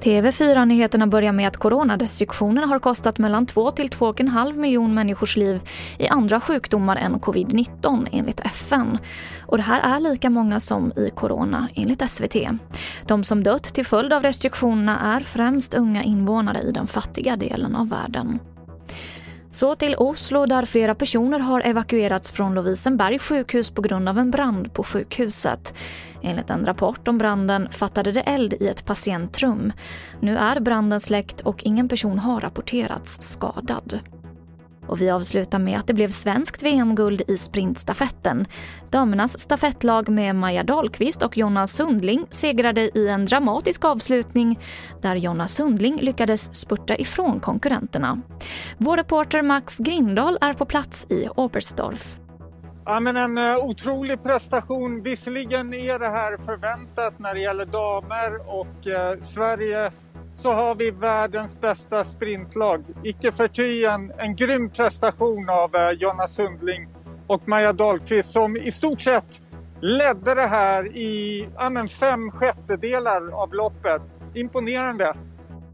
TV4-nyheterna börjar med att coronarestriktionerna har kostat mellan 2 till 2,5 miljon människors liv i andra sjukdomar än covid-19 enligt FN. Och det här är lika många som i corona enligt SVT. De som dött till följd av restriktionerna är främst unga invånare i den fattiga delen av världen. Så till Oslo där flera personer har evakuerats från Lovisenberg sjukhus på grund av en brand på sjukhuset. Enligt en rapport om branden fattade det eld i ett patientrum. Nu är branden släckt och ingen person har rapporterats skadad. Och vi avslutar med att det blev svenskt VM-guld i sprintstafetten. Damernas stafettlag med Maja Dahlqvist och Jonna Sundling segrade i en dramatisk avslutning där Jonna Sundling lyckades spurta ifrån konkurrenterna. Vår reporter Max Grindahl är på plats i Oberstdorf. Ja, men en eh, otrolig prestation. Visserligen är det här förväntat när det gäller damer och eh, Sverige så har vi världens bästa sprintlag. Icke förty en, en grym prestation av eh, Jonna Sundling och Maja Dahlqvist som i stort sett ledde det här i ja, men fem sjättedelar av loppet. Imponerande.